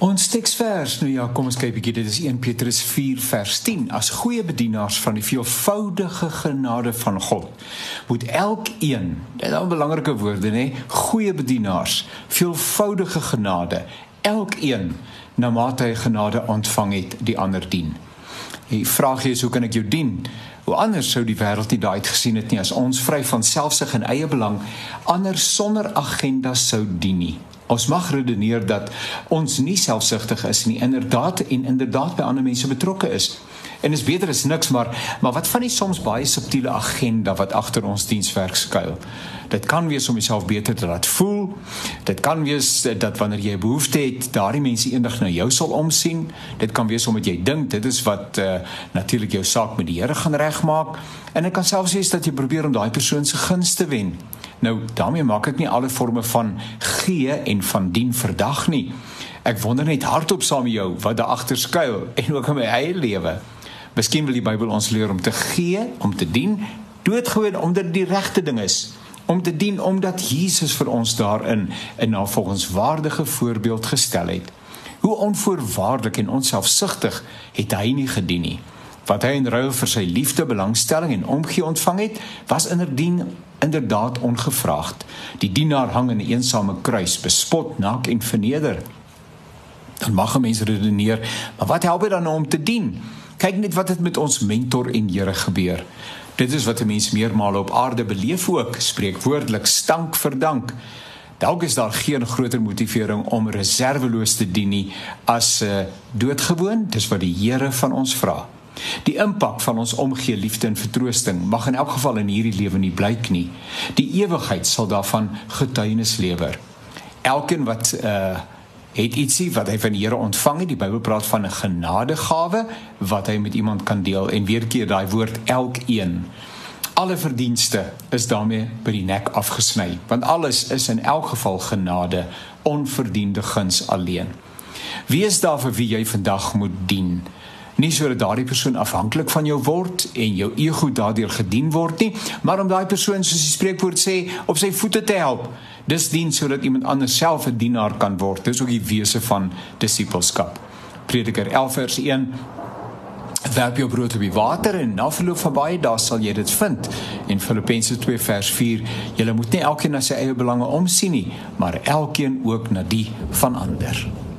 Ons teksvers, nou ja, kom ons kyk bietjie. Dit is 1 Petrus 4 vers 10. As goeie bedienaars van die veelvoudige genade van God, moet elkeen, dit is 'n belangrike woorde, nê, goeie bedienaars, veelvoudige genade, elkeen na mate hy genade ontvang het, die ander dien. Die vraag is, hoe kan ek jou dien? Hoe anders sou die wêreld nie daai gesien het nie as ons vry van selfsug en eie belang ander sonder agenda sou dien nie. Ons mag redeneer dat ons nie selfsugtig is nie, inderdaad en inderdaad by ander mense betrokke is. En is beter as niks, maar maar wat van die soms baie subtiele agenda wat agter ons dienswerk skuil? Dit kan wees om jouself beter te laat voel. Dit kan wees dat wanneer jy 'n behoefte het, daardie mense eendag na jou sal omsien. Dit kan wees omdat jy dink dit is wat uh, natuurlik jou saak met die Here gaan regmaak. En dit kan selfs wees dat jy probeer om daai persoon se gunste te wen. Nou daarmee maak ek nie alle forme van gee en van dien verdag nie. Ek wonder net hardop saam met jou wat daar agter skuil en ook in my eie lewe. Miskien wil die Bybel ons leer om te gee, om te dien, doodgewoon omdat dit die regte ding is. Om te dien omdat Jesus vir ons daarin 'n navolgenswaardige voorbeeld gestel het. Hoe onvoorwaardelik en onselfsugtig het hy nie gedien nie wat hy in ruil vir sy liefde, belangstelling en omgee ontvang het, was inderdaad inderdaad ongevraagd. Die dienaar hang in 'n eensame kruis, bespot, naak en verneder. Dan mag 'n mens redeneer, maar wat help dit dan om te dien? Kyk net wat het met ons mentor en Here gebeur. Dit is wat 'n mens meermale op aarde beleef ook, spreekwoordelik stank vir dank. Dalk is daar geen groter motivering om reserveloos te dien nie as 'n uh, doodgewoon, dis wat die Here van ons vra. Die impak van ons omgee liefde en vertroosting mag in elk geval in hierdie lewe nie blyk nie. Die ewigheid sal daarvan getuienis lewer. Elkeen wat uh het ietsie wat hy van die Here ontvang het, die Bybel praat van 'n genadegawe wat hy met iemand kan deel en weer keer daai woord elkeen. Alle verdienste is daarmee by die nek afgesny, want alles is in elk geval genade, onverdiende guns alleen. Wie is daar vir wie jy vandag moet dien? Nie sodat daardie persoon afhanklik van jou word en jou ego daardeur gedien word nie, maar om daai persoon soos die spreekwoord sê op sy voete te help. Dis dien sodat iemand anders self 'n dienaar kan word. Dis ook die wese van disippelskap. Prediker 11 vers 1 Werp jou brood op die water en na verloop van baie dae sal jy dit vind. En Filippense 2 vers 4, julle moet nie elkeen na sy eie belange omsien nie, maar elkeen ook na die van ander.